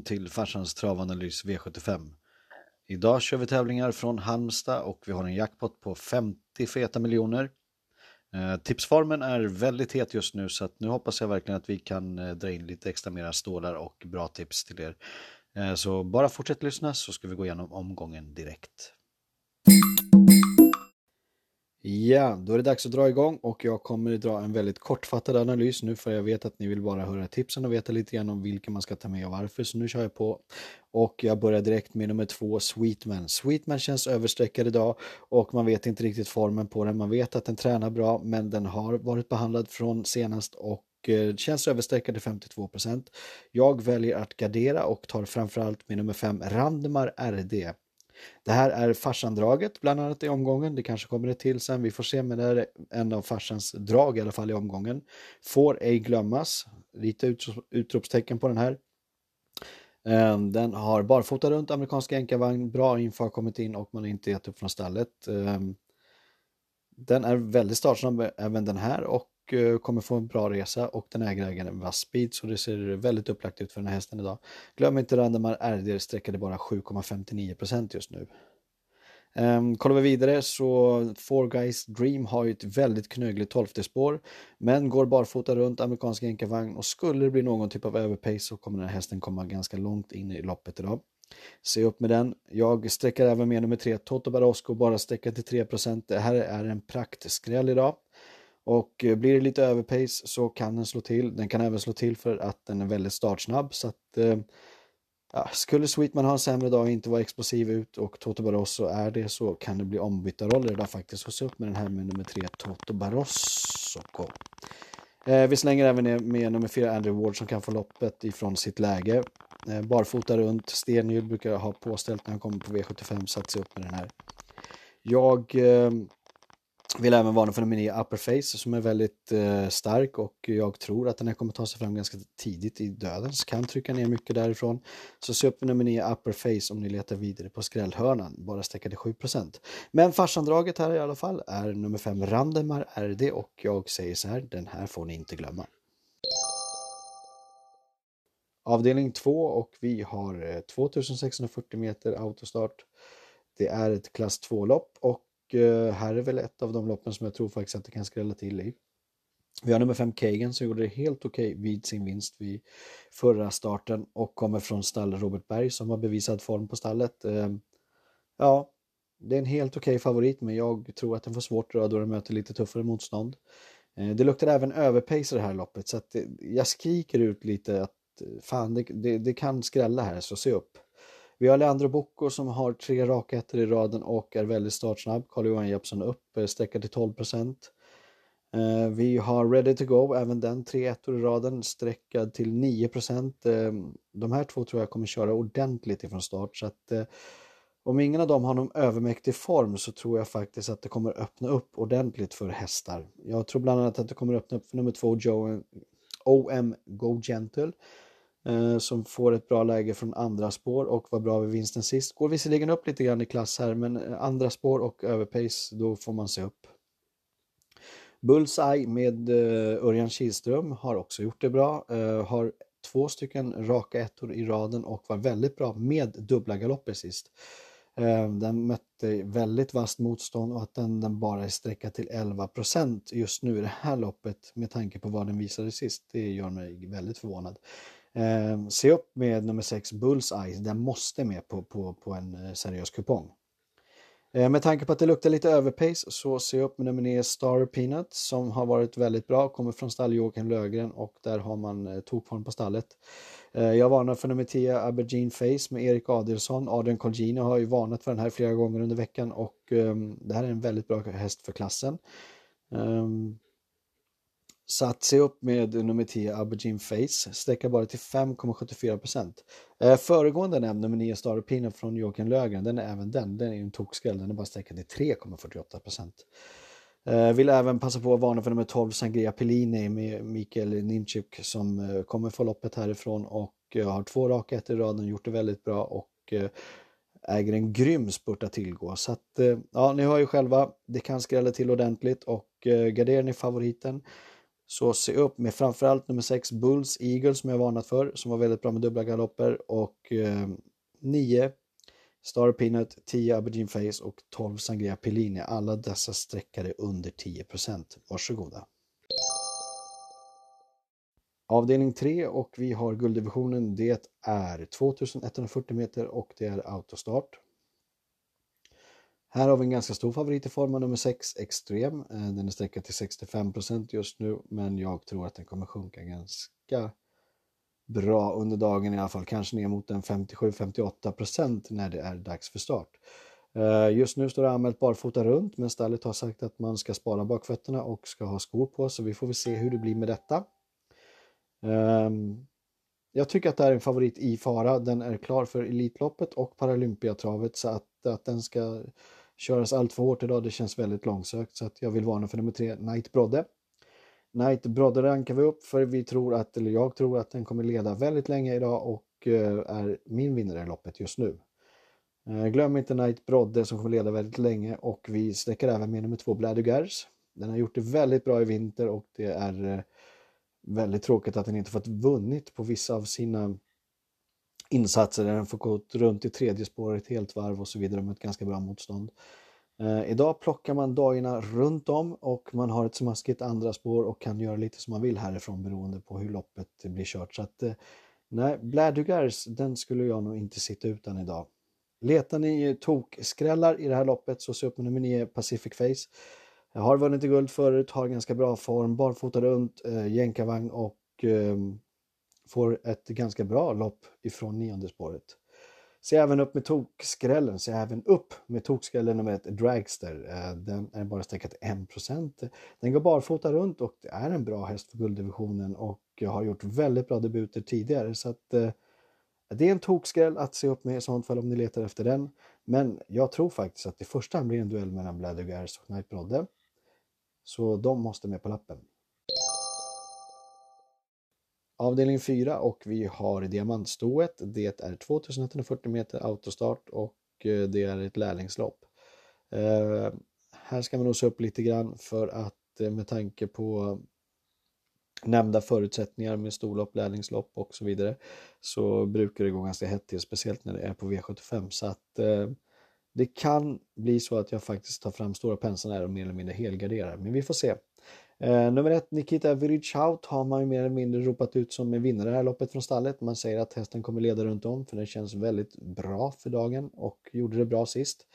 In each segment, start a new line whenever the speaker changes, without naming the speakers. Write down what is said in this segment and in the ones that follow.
välkommen till farsans travanalys V75. Idag kör vi tävlingar från Halmstad och vi har en jackpot på 50 feta miljoner. Eh, tipsformen är väldigt het just nu så att nu hoppas jag verkligen att vi kan eh, dra in lite extra mera stålar och bra tips till er. Eh, så bara fortsätt lyssna så ska vi gå igenom omgången direkt. Ja, då är det dags att dra igång och jag kommer att dra en väldigt kortfattad analys nu för jag vet att ni vill bara höra tipsen och veta lite grann om vilka man ska ta med och varför. Så nu kör jag på och jag börjar direkt med nummer två, Sweetman. Sweetman känns överstreckad idag och man vet inte riktigt formen på den. Man vet att den tränar bra men den har varit behandlad från senast och eh, känns överstreckad till 52% Jag väljer att gardera och tar framförallt med nummer 5 Randemar RD. Det här är farsandraget bland annat i omgången. Det kanske kommer det till sen. Vi får se, men det är en av farsans drag i alla fall i omgången. Får ej glömmas. Lite utropstecken på den här. Ehm, den har barfota runt amerikanska enkavagn. Bra info har kommit in och man har inte gett upp från stallet. Ehm, den är väldigt startsnabb även den här och Eh, kommer få en bra resa och den äger ägaren en vass speed så det ser väldigt upplagt ut för den här hästen idag. Glöm inte Randemar RD sträckade bara 7,59% just nu. Um, kollar vi vidare så Four Guys Dream har ju ett väldigt knögligt 12 spår men går barfota runt amerikanska enkavagn och skulle det bli någon typ av överpace så kommer den här hästen komma ganska långt in i loppet idag. Se upp med den. Jag sträcker även med nummer 3 Toto Barosco bara sträcka till 3%. Det här är en praktskräll idag. Och eh, blir det lite överpace så kan den slå till. Den kan även slå till för att den är väldigt startsnabb. Så att, eh, ja, skulle Sweetman ha en sämre dag och inte vara explosiv ut och Toto Barroso är det så kan det bli ombytta roller idag faktiskt. Så se upp med den här med nummer tre Toto Barroso. Eh, vi slänger även ner med nummer fyra Andrew Ward som kan få loppet ifrån sitt läge. Eh, barfota runt, stenhjul brukar jag ha påställt när han kommer på V75 så att se upp med den här. Jag eh, vill även varna för nummer 9 Upperface som är väldigt eh, stark och jag tror att den här kommer ta sig fram ganska tidigt i döden. Så kan trycka ner mycket därifrån. Så se upp för nummer 9 Upperface om ni letar vidare på skrällhörnan. Bara sträcka 7%. Men farsandraget här i alla fall är nummer 5 Randemar RD och jag säger så här, den här får ni inte glömma. Avdelning 2 och vi har eh, 2640 meter autostart. Det är ett klass 2-lopp och Eh, här är väl ett av de loppen som jag tror faktiskt att det kan skrälla till i. Vi har nummer 5 Kagan som gjorde det helt okej okay vid sin vinst vid förra starten och kommer från stall Robert Berg som har bevisad form på stallet. Ehm, ja, det är en helt okej okay favorit men jag tror att den får svårt då den möter lite tuffare motstånd. Eh, det luktar även överpace i det här loppet så att eh, jag skriker ut lite att fan det, det, det kan skrälla här så se upp. Vi har Leandro Bocco som har tre raka ettor i raden och är väldigt startsnabb. Carl-Johan Jeppsson upp, eh, sträcker till 12 eh, Vi har Ready to Go, även den tre ettor i raden, sträckad till 9 eh, De här två tror jag kommer köra ordentligt ifrån start. Så att, eh, om ingen av dem har någon övermäktig form så tror jag faktiskt att det kommer öppna upp ordentligt för hästar. Jag tror bland annat att det kommer öppna upp för nummer två, Joe, OM Go Gentle Eh, som får ett bra läge från andra spår och var bra vid vinsten sist. Går visserligen upp lite grann i klass här men eh, andra spår och överpace då får man se upp. Bullseye med eh, Örjan Kihlström har också gjort det bra. Har två stycken raka ettor i raden och var väldigt bra med dubbla galopper sist. Den mötte väldigt vasst motstånd och att den, den bara är sträckad till 11% just nu i det här loppet med tanke på vad den visade sist. Det gör mig väldigt förvånad. Eh, se upp med nummer 6 Bullseye, den måste med på, på, på en eh, seriös kupong. Eh, med tanke på att det luktar lite överpace så se upp med nummer 9 Star Peanut som har varit väldigt bra, kommer från stall Joakim Lögren och där har man eh, tokform på stallet. Eh, jag varnar för nummer 10 Aberdeen Face med Erik Adelsson. Adrian Colgino har ju varnat för den här flera gånger under veckan och ehm, det här är en väldigt bra häst för klassen. Um, satt sig upp med nummer 10 Aubergine Face, sträcker bara till 5,74%. Eh, föregående nämnd, nummer 9 Star Peanut från Joakim Lögren, den är även den, den är en tokskräll, den är bara sträckad till 3,48%. Eh, vill även passa på att varna för nummer 12 Sangria Pellini med Mikael Nimchuk som eh, kommer få loppet härifrån och eh, har två raka ett i raden, gjort det väldigt bra och eh, äger en grym spurt att tillgå. Så att, eh, ja, ni hör ju själva, det kan skrälla till ordentligt och eh, garderar ni favoriten så se upp med framförallt nummer 6 Bulls Eagle som jag varnat för, som var väldigt bra med dubbla galopper och 9 eh, Star Peanut, 10 Aberdeen Face och 12 Sangria Pellini. Alla dessa sträckade under 10% Varsågoda. Avdelning 3 och vi har gulddivisionen. Det är 2140 meter och det är autostart. Här har vi en ganska stor favorit i form av nummer 6, Extrem. Eh, den är sträckad till 65 procent just nu, men jag tror att den kommer sjunka ganska bra under dagen i alla fall. Kanske ner mot en 57-58 procent när det är dags för start. Eh, just nu står det anmält barfota runt, men stallet har sagt att man ska spara bakfötterna och ska ha skor på, så vi får väl se hur det blir med detta. Ehm, jag tycker att det är en favorit i fara. Den är klar för Elitloppet och Paralympiatravet så att, att den ska köras allt för hårt idag, det känns väldigt långsökt. Så att jag vill varna för nummer tre, Night Brodde. Night Brodde rankar vi upp för vi tror att, eller jag tror att den kommer leda väldigt länge idag och eh, är min vinnare i loppet just nu. Eh, glöm inte Night Brodde som kommer leda väldigt länge och vi sträcker även med nummer två Bladugars. Den har gjort det väldigt bra i vinter och det är eh, väldigt tråkigt att den inte fått vunnit på vissa av sina insatser där den får gå runt i tredje spåret helt varv och så vidare med ett ganska bra motstånd. Eh, idag plockar man dagarna runt om och man har ett smaskigt andra spår och kan göra lite som man vill härifrån beroende på hur loppet blir kört. Så att, eh, nej, Bladugars, den skulle jag nog inte sitta utan idag. Letar ni tokskrällar i det här loppet så se upp med nummer 9 Pacific Face. Jag har vunnit i guld förut, har ganska bra form, barfota runt, eh, jänkarvagn och eh, får ett ganska bra lopp ifrån nionde spåret. Se även upp med tokskrällen, se även upp med tokskrällen nummer ett Dragster. Eh, den är bara sträckat 1%. Den går barfota runt och det är en bra häst för gulddivisionen och har gjort väldigt bra debuter tidigare. Så att, eh, det är en tokskräll att se upp med i sånt fall om ni letar efter den. Men jag tror faktiskt att det första hand blir en duell mellan Bladdergars och Knight Brodde. Så de måste med på lappen. Avdelning 4 och vi har diamantstoet. Det är 2140 meter autostart och eh, det är ett lärlingslopp. Eh, här ska man nog se upp lite grann för att eh, med tanke på nämnda förutsättningar med storlopp, lärlingslopp och så vidare så brukar det gå ganska hett till, speciellt när det är på V75 så att eh, det kan bli så att jag faktiskt tar fram stora penseln och mer eller mindre helgarderar, men vi får se. Eh, nummer ett, Nikita Virichaut har man ju mer eller mindre ropat ut som en vinnare i det här loppet från stallet. Man säger att hästen kommer leda runt om för den känns väldigt bra för dagen och gjorde det bra sist.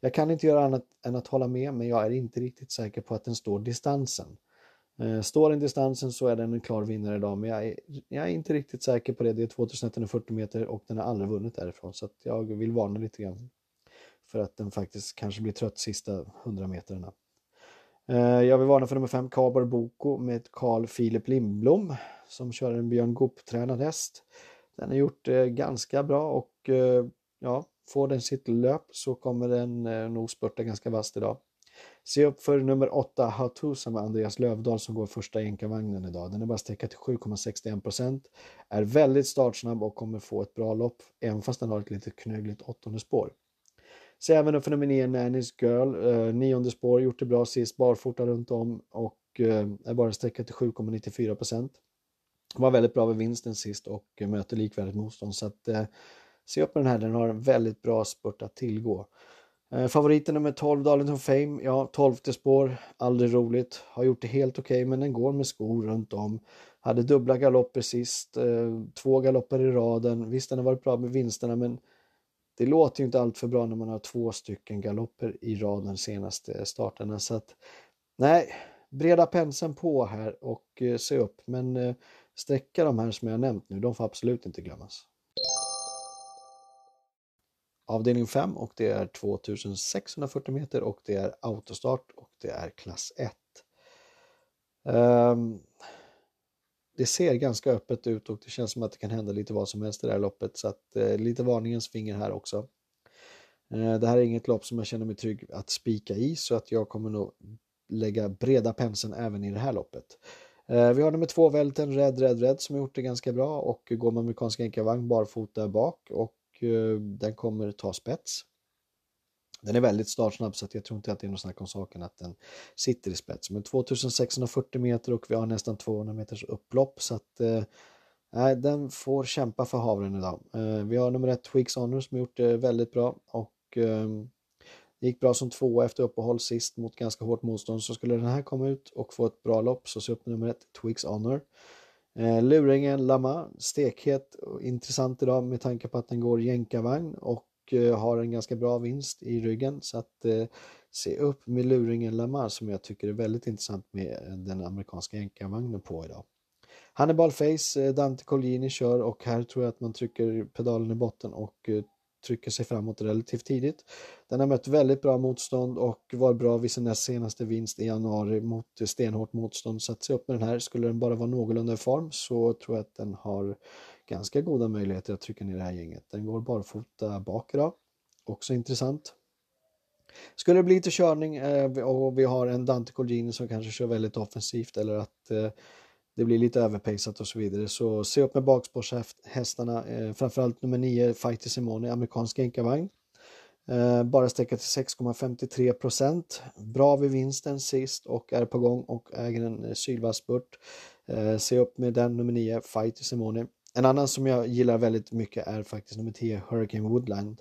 Jag kan inte göra annat än att hålla med, men jag är inte riktigt säker på att den står distansen. Eh, står den distansen så är den en klar vinnare idag, men jag är, jag är inte riktigt säker på det. Det är 2140 meter och den har aldrig vunnit därifrån, så jag vill varna lite grann för att den faktiskt kanske blir trött sista 100 meterna. Eh, jag vill varna för nummer 5, Kabar Boko med Carl Philip Lindblom som kör en Björn Goop-tränad häst. Den har gjort det ganska bra och eh, ja, får den sitt löp så kommer den eh, nog spurta ganska vasst idag. Se upp för nummer 8 Hatusa med Andreas Lövdahl som går första enkavagnen idag. Den är bara sträckad till 7,61 procent, Är väldigt startsnabb och kommer få ett bra lopp även fast den har ett lite knögligt åttonde spår. Se även upp för nummer 9 Nanny's Girl. Eh, nionde spår, gjort det bra sist, barfota runt om och eh, är bara sträckat till 7,94% Var väldigt bra vid vinsten sist och eh, möter likvärdigt motstånd så att eh, se upp med den här, den har en väldigt bra spurt att tillgå. Eh, favoriten nummer 12, Darlington Fame, ja 12 spår, aldrig roligt, har gjort det helt okej okay, men den går med skor runt om. Hade dubbla galopper sist, eh, två galopper i raden, visst den har varit bra med vinsterna men det låter ju inte allt för bra när man har två stycken galopper i raden senaste starterna. Så att, nej, breda penseln på här och eh, se upp. Men eh, sträcka de här som jag nämnt nu, de får absolut inte glömmas. Avdelning 5 och det är 2640 meter och det är autostart och det är klass 1. Um, ehm, det ser ganska öppet ut och det känns som att det kan hända lite vad som helst i det här loppet så att eh, lite varningens finger här också. Eh, det här är inget lopp som jag känner mig trygg att spika i så att jag kommer nog lägga breda penseln även i det här loppet. Eh, vi har nummer två Välten Red Red Red som har gjort det ganska bra och går med amerikansk enkavagn barfota bak och eh, den kommer ta spets. Den är väldigt startsnabb så att jag tror inte att det är något snack om saken att den sitter i spets. Men 2640 meter och vi har nästan 200 meters upplopp så att eh, den får kämpa för havren idag. Eh, vi har nummer ett Twigs Honor som gjort det väldigt bra och eh, det gick bra som tvåa efter uppehåll sist mot ganska hårt motstånd. Så skulle den här komma ut och få ett bra lopp så se upp med nummer ett Twigs Honor. Eh, luringen Lama, stekhet och intressant idag med tanke på att den går jänkarvagn och Eh, har en ganska bra vinst i ryggen. Så att eh, se upp med luringen Lamar som jag tycker är väldigt intressant med eh, den amerikanska jänkarvagnen på idag. Hannibal Face, Dante Collini kör och här tror jag att man trycker pedalen i botten och trycker sig framåt relativt tidigt. Den har mött väldigt bra motstånd och var bra vid sin näst senaste vinst i januari mot stenhårt motstånd. Så att se upp med den här. Skulle den bara vara någorlunda i form så tror jag att den har ganska goda möjligheter att trycka ner det här gänget. Den går barfota bak idag. Också intressant. Skulle det bli lite körning eh, och vi har en Dante Colgini som kanske kör väldigt offensivt eller att eh, det blir lite överpejsat och så vidare. Så se upp med bakspårshästarna, eh, framförallt nummer 9 Fighter Simone, amerikansk enkavagn. Bara sträcka till 6,53 procent. Bra vid vinsten sist och är på gång och äger en sylvass spurt. Se upp med den nummer 9 Fighter Simone. En annan som jag gillar väldigt mycket är faktiskt nummer 10 Hurricane Woodland.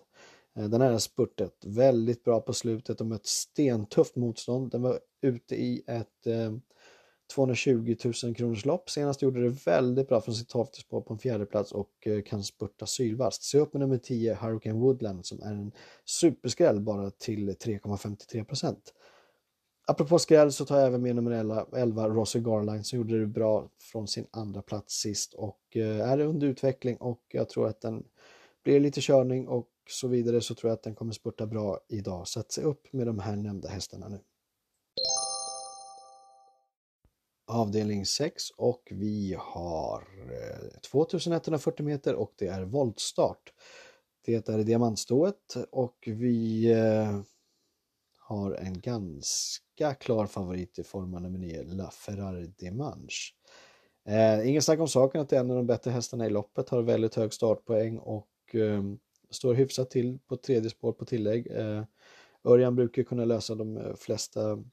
Eh, den här har spurtet väldigt bra på slutet och mött stentufft motstånd. Den var ute i ett eh, 220 000 kronors lopp. Senast gjorde det väldigt bra från sitt tolfte på en fjärde plats och eh, kan spurta sylvast. Se upp med nummer 10 Hurricane Woodland som är en superskräll bara till 3,53 procent. Apropå skräll så tar jag även med nummer 11, Rossi Garline som gjorde det bra från sin andra plats sist och eh, är under utveckling och jag tror att den blir lite körning och så vidare så tror jag att den kommer spurta bra idag. Så att se upp med de här nämnda hästarna nu avdelning 6 och vi har eh, 2140 meter och det är voltstart. Det är diamantstået och vi eh, har en ganska klar favorit i form av nummer 9, La Ferrari Dimanche. Eh, ingen snack om saken att det är en av de bättre hästarna i loppet, har väldigt hög startpoäng och eh, står hyfsat till på tredje spår på tillägg. Eh, Örjan brukar kunna lösa de eh, flesta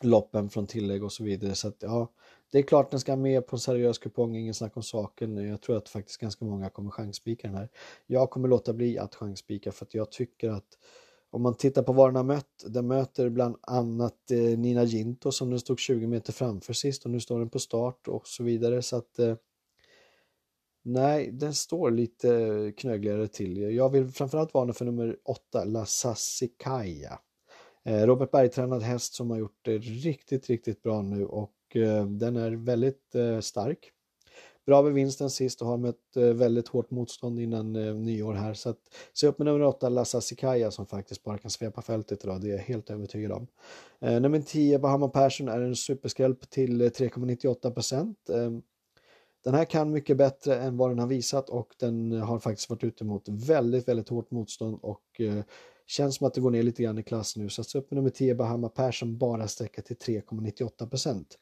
loppen från tillägg och så vidare. Så att, ja, det är klart den ska med på en seriös kupong, ingen snack om saken. Jag tror att faktiskt ganska många kommer chansspika den här. Jag kommer låta bli att chansspika för att jag tycker att om man tittar på vad den har mött, den möter bland annat eh, Nina Ginto som den stod 20 meter framför sist och nu står den på start och så vidare. Så att eh, Nej, den står lite knögligare till. Jag vill framförallt varna för nummer 8, La Sassicaia. Eh, Robert Berg-tränad häst som har gjort det riktigt, riktigt bra nu och eh, den är väldigt eh, stark. Bra med vinsten sist och har mött eh, väldigt hårt motstånd innan eh, nyår här. Så att, se upp med nummer 8, Lassa Sikaya som faktiskt bara kan svepa fältet idag. Det är jag helt övertygad om. Eh, nummer 10, Bahama Persson är en superskräll till 3,98 procent. Ehm, den här kan mycket bättre än vad den har visat och den har faktiskt varit ute mot väldigt, väldigt hårt motstånd och Känns som att det går ner lite grann i klass nu. Så upp med nummer 10 Bahama Persson bara sträcka till 3,98 procent.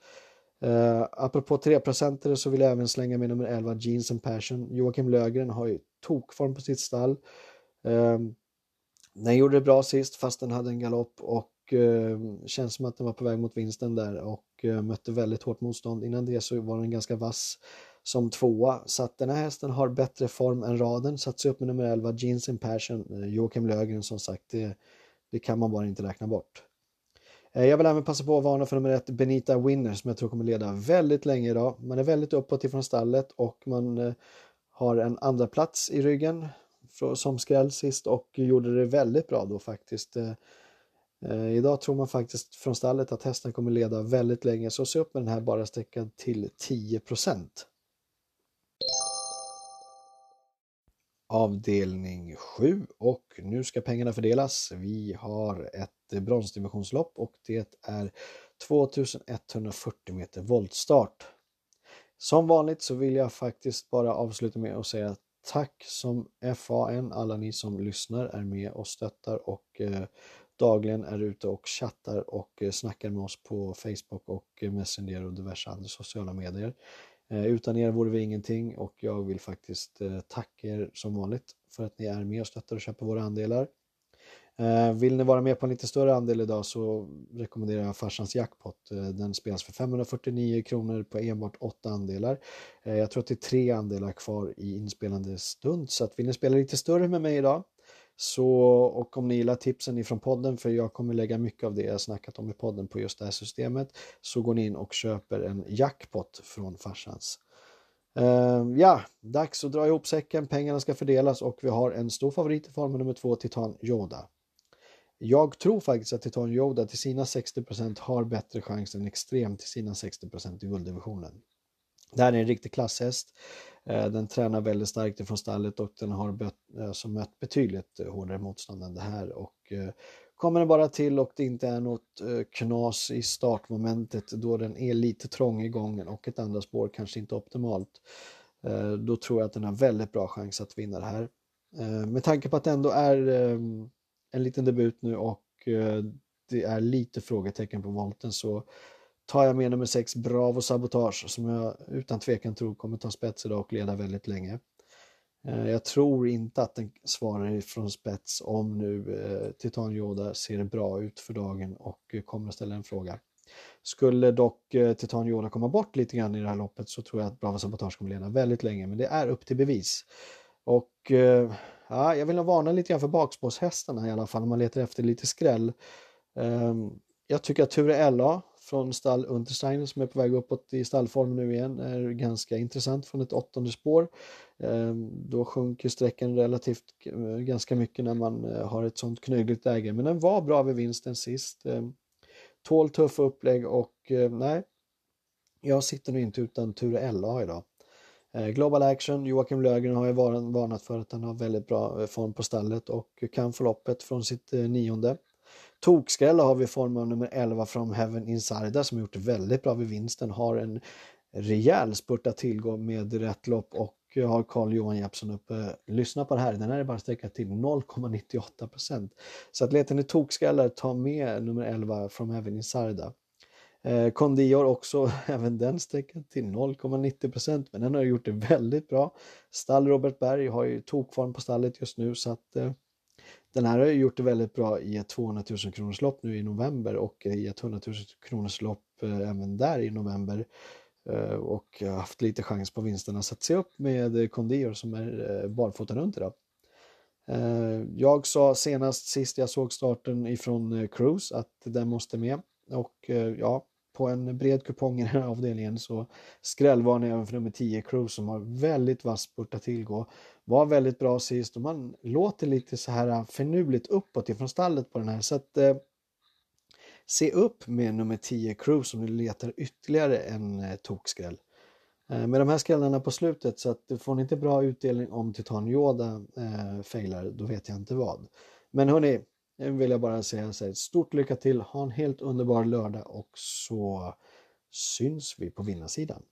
Uh, apropå 3% så vill jag även slänga med nummer 11 Jeans and Passion. Joakim Lögren har ju tokform på sitt stall. Uh, den gjorde det bra sist fast den hade en galopp och uh, känns som att den var på väg mot vinsten där och uh, mötte väldigt hårt motstånd. Innan det så var den ganska vass som tvåa. Så att den här hästen har bättre form än raden. Satt sig upp med nummer 11, Jeans and Passion, eh, Joakim Lögren som sagt. Det, det kan man bara inte räkna bort. Eh, jag vill även passa på att varna för nummer ett, Benita Winner, som jag tror kommer leda väldigt länge idag. Man är väldigt uppåt ifrån stallet och man eh, har en andra plats i ryggen som skräll sist och gjorde det väldigt bra då faktiskt. Eh, idag tror man faktiskt från stallet att hästen kommer leda väldigt länge, så se upp med den här bara sträckan till 10 procent. Avdelning 7 och nu ska pengarna fördelas. Vi har ett bronsdivisionslopp och det är 2140 meter voltstart. Som vanligt så vill jag faktiskt bara avsluta med att säga tack som FAN, alla ni som lyssnar, är med och stöttar och eh, dagligen är ute och chattar och eh, snackar med oss på Facebook och Messenger och diverse andra sociala medier. Eh, utan er vore vi ingenting och jag vill faktiskt eh, tacka er som vanligt för att ni är med och stöttar och köper våra andelar. Eh, vill ni vara med på en lite större andel idag så rekommenderar jag farsans jackpot. Den spelas för 549 kronor på enbart åtta andelar. Jag tror att det är tre andelar kvar i inspelande stund så att vill ni spela lite större med mig idag så, och om ni gillar tipsen ifrån podden, för jag kommer lägga mycket av det jag snackat om i podden på just det här systemet, så går ni in och köper en jackpot från farsans. Uh, ja, dags att dra ihop säcken, pengarna ska fördelas och vi har en stor favorit i formen nummer två, Titan Yoda. Jag tror faktiskt att Titan Yoda till sina 60% har bättre chans än Extrem till sina 60% i gulddivisionen. Det här är en riktig klasshäst. Eh, den tränar väldigt starkt ifrån stallet och den har alltså mött betydligt eh, hårdare motstånd än det här. Och kommer den bara till och det inte är något knas i startmomentet då den är lite trång i gången och ett andra spår kanske inte optimalt. Då tror jag att den har väldigt bra chans att vinna det här. Med tanke på att det ändå är ehm, en liten debut nu och det är lite frågetecken på volten så tar jag med nummer 6 Bravo Sabotage som jag utan tvekan tror kommer ta spets idag och leda väldigt länge. Eh, jag tror inte att den svarar från spets om nu eh, Titan Yoda ser bra ut för dagen och eh, kommer att ställa en fråga. Skulle dock Titan Yoda komma bort lite grann i det här loppet så tror jag att Bravo Sabotage kommer leda väldigt länge, men det är upp till bevis. Och ja, jag vill nog varna lite grann för bakspårshästarna i alla fall om man letar efter lite skräll. Ehm, jag tycker att Ture LA från stall Untersteiner som är på väg uppåt i stallform nu igen är ganska intressant från ett åttonde spår. Ehm, då sjunker sträckan relativt ganska mycket när man eh, har ett sånt knögligt läge, men den var bra vid vinsten sist. Ehm, tål tuffa upplägg och eh, nej, jag sitter nu inte utan Ture LA idag. Eh, Global Action, Joakim Lögren har ju varnat för att han har väldigt bra form på stallet och kan förloppet från sitt nionde. Tokskrälla har vi i form av nummer 11 från Heaven Insider som gjort det väldigt bra vid vinsten. Har en rejäl spurt att tillgå med rätt lopp och eh, har Carl Johan Jeppsson uppe. Lyssna på det här, den här är bara sträckad till 0,98 procent. Så att letar ni tokskrällar, ta med nummer 11 från Heaven Insider. Eh, Condior också, även den sträckad till 0,90 procent, men den har gjort det väldigt bra. Stall Robert Berg har ju tokform på stallet just nu så att eh, den här har ju gjort det väldigt bra i ett 200 000 kronors lopp nu i november och i ett 100 000 kronors lopp eh, även där i november eh, och haft lite chans på vinsterna. Så att se upp med Kondior som är eh, barfota runt idag. Jag sa senast sist jag såg starten ifrån Cruise att den måste med och ja, på en bred kupong i den här avdelningen så skrällvarnar jag även för nummer 10 Cruise som har väldigt vass spurt att tillgå var väldigt bra sist och man låter lite så här finurligt uppåt ifrån stallet på den här. Så att eh, se upp med nummer 10 Cruise om du letar ytterligare en eh, tokskräll. Eh, med de här skrällarna på slutet så att får ni inte bra utdelning om Titan Yoda eh, failar, då vet jag inte vad. Men hörni, nu vill jag bara säga så här, stort lycka till, ha en helt underbar lördag och så syns vi på vinnarsidan.